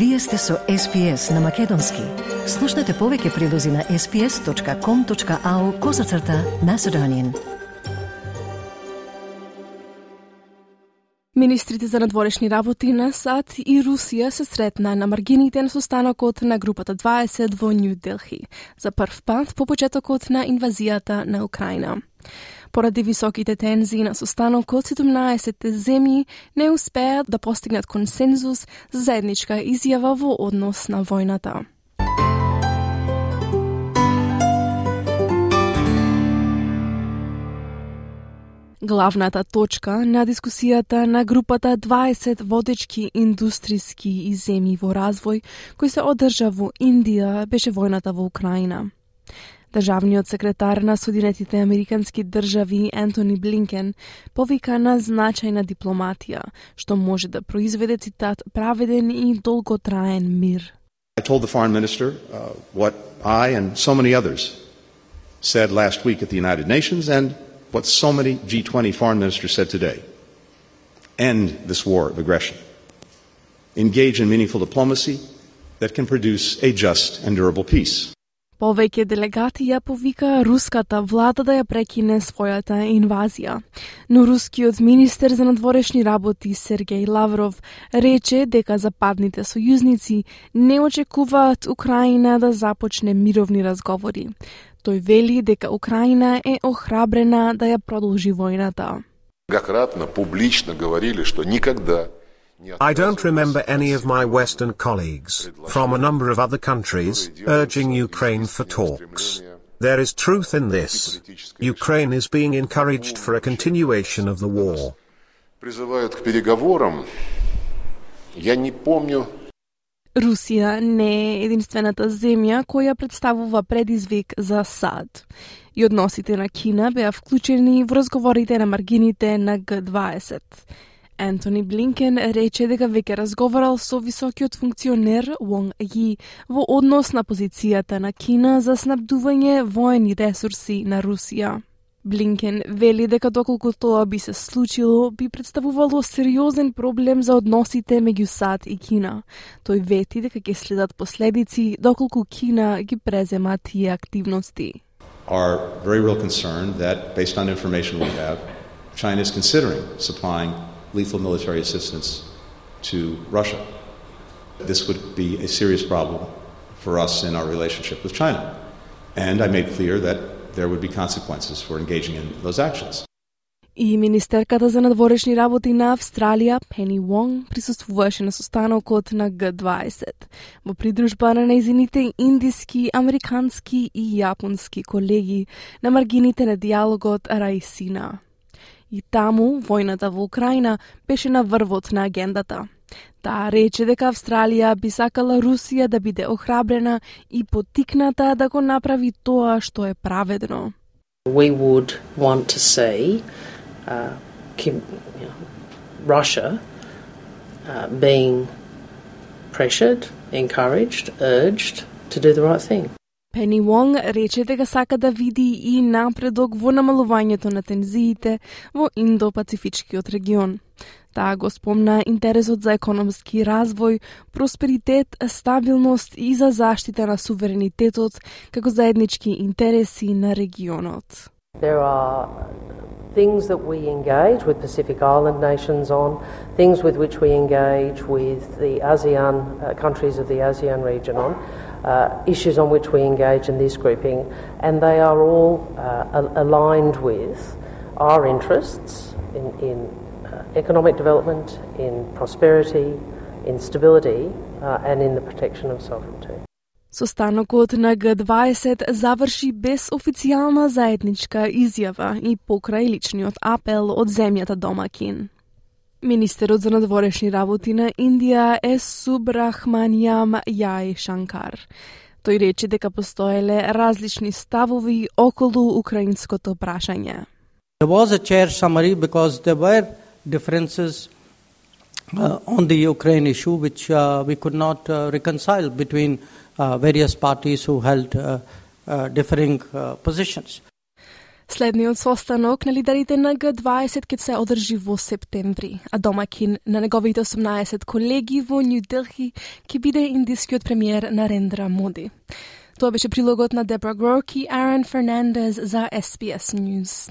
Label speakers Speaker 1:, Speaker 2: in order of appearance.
Speaker 1: Вие сте со SPS на Македонски. Слушнете повеќе прилози на sps.com.au козацрта на Седонин.
Speaker 2: Министрите за надворешни работи на САД и Русија се сретна на маргините на состанокот на групата 20 во Нью Делхи за прв пат по почетокот на инвазијата на Украина. Поради високите тензии на состанокот, 17 земји не успеат да постигнат консензус за заедничка изјава во однос на војната. Главната точка на дискусијата на групата 20 водечки индустријски и земји во развој, кој се одржа во Индија, беше војната во Украина. Државниот секретар на Соединетите Американски држави Ентони Блинкен повика на значајна дипломатија, што може да произведе цитат праведен и долготраен мир.
Speaker 3: I told the foreign minister uh, what I and so many others said last week at the United Nations and what so many G20 foreign ministers said today. End this war of aggression. Engage in meaningful diplomacy that can produce a just and durable peace.
Speaker 2: Повеќе делегати ја повика руската влада да ја прекине својата инвазија. Но рускиот министер за надворешни работи Сергеј Лавров рече дека западните сојузници не очекуваат Украина да започне мировни разговори. Тој вели дека Украина е охрабрена да ја продолжи војната.
Speaker 4: Многократно публично говорили, што никогда
Speaker 5: I don't remember any of my Western colleagues, from a number of other countries, urging Ukraine for talks. There is truth in this. Ukraine is being encouraged for a continuation of the war.
Speaker 4: призывают к переговорам. Я не помню
Speaker 2: Русија не е единствената земја која представува предизвик за САД. И односите на Кина беа вклучени во разговорите на маргините на Г20. Антони Блинкен рече дека веќе разговарал со високиот функционер Вонг Ји во однос на позицијата на Кина за снабдување воени ресурси на Русија. Блинкен вели дека доколку тоа би се случило, би представувало сериозен проблем за односите меѓу САД и Кина. Тој вети дека ќе следат последици доколку Кина ги презема тие активности.
Speaker 3: Are very real concern that, based on information we have, China is considering supplying lethal military assistance to Russia. This would be a serious problem for us in our relationship with China. And I made clear that there would be consequences for engaging in those actions.
Speaker 2: И министерката за надворешни работи на Австралија, Пени Вонг, присуствуваше на состанокот на Г20 во придружба на нејзините индиски, американски и јапонски колеги на маргините на диалогот Раисина. И таму, војната во Украина беше на врвот на агендата. Таа рече дека Австралија би сакала Русија да биде охрабрена и потикната да го направи тоа што е праведно.
Speaker 6: We would want to see uh, Kim, you know, Russia uh, being pressured, encouraged, urged to do the right thing.
Speaker 2: Пени Вонг рече дека сака да види и напредок во намалувањето на тензиите во Индо-Пацифичкиот регион. Таа го спомна интересот за економски развој, просперитет, стабилност и за заштита на суверенитетот како заеднички интереси на регионот.
Speaker 6: There are things that we engage with Pacific Island nations on, things with which we engage with the ASEAN uh, countries of the ASEAN region on, uh, issues on which we engage in this grouping, and they are all uh, aligned with our interests in, in uh, economic development, in prosperity, in stability, uh, and in the protection of sovereignty.
Speaker 2: Состанокот на Г20 заврши без официјална заедничка изјава и покрај личниот апел од земјата домакин. Министерот за надворешни работи на Индија е Субрахманијам Јај Шанкар. Тој рече дека постоеле различни ставови околу украинското прашање.
Speaker 7: There was a chair summary because there were differences uh, on the Ukraine issue which uh, we could not uh, reconcile between uh, various parties who held uh, uh, differing uh, positions.
Speaker 2: Следниот состанок на лидерите на Г20 ќе се одржи во септември, а домакин на неговите 18 колеги во Нью Делхи ќе биде индискиот премиер Нарендра Моди. Тоа беше прилогот на Дебра Грок и Aaron Фернандез за SBS News.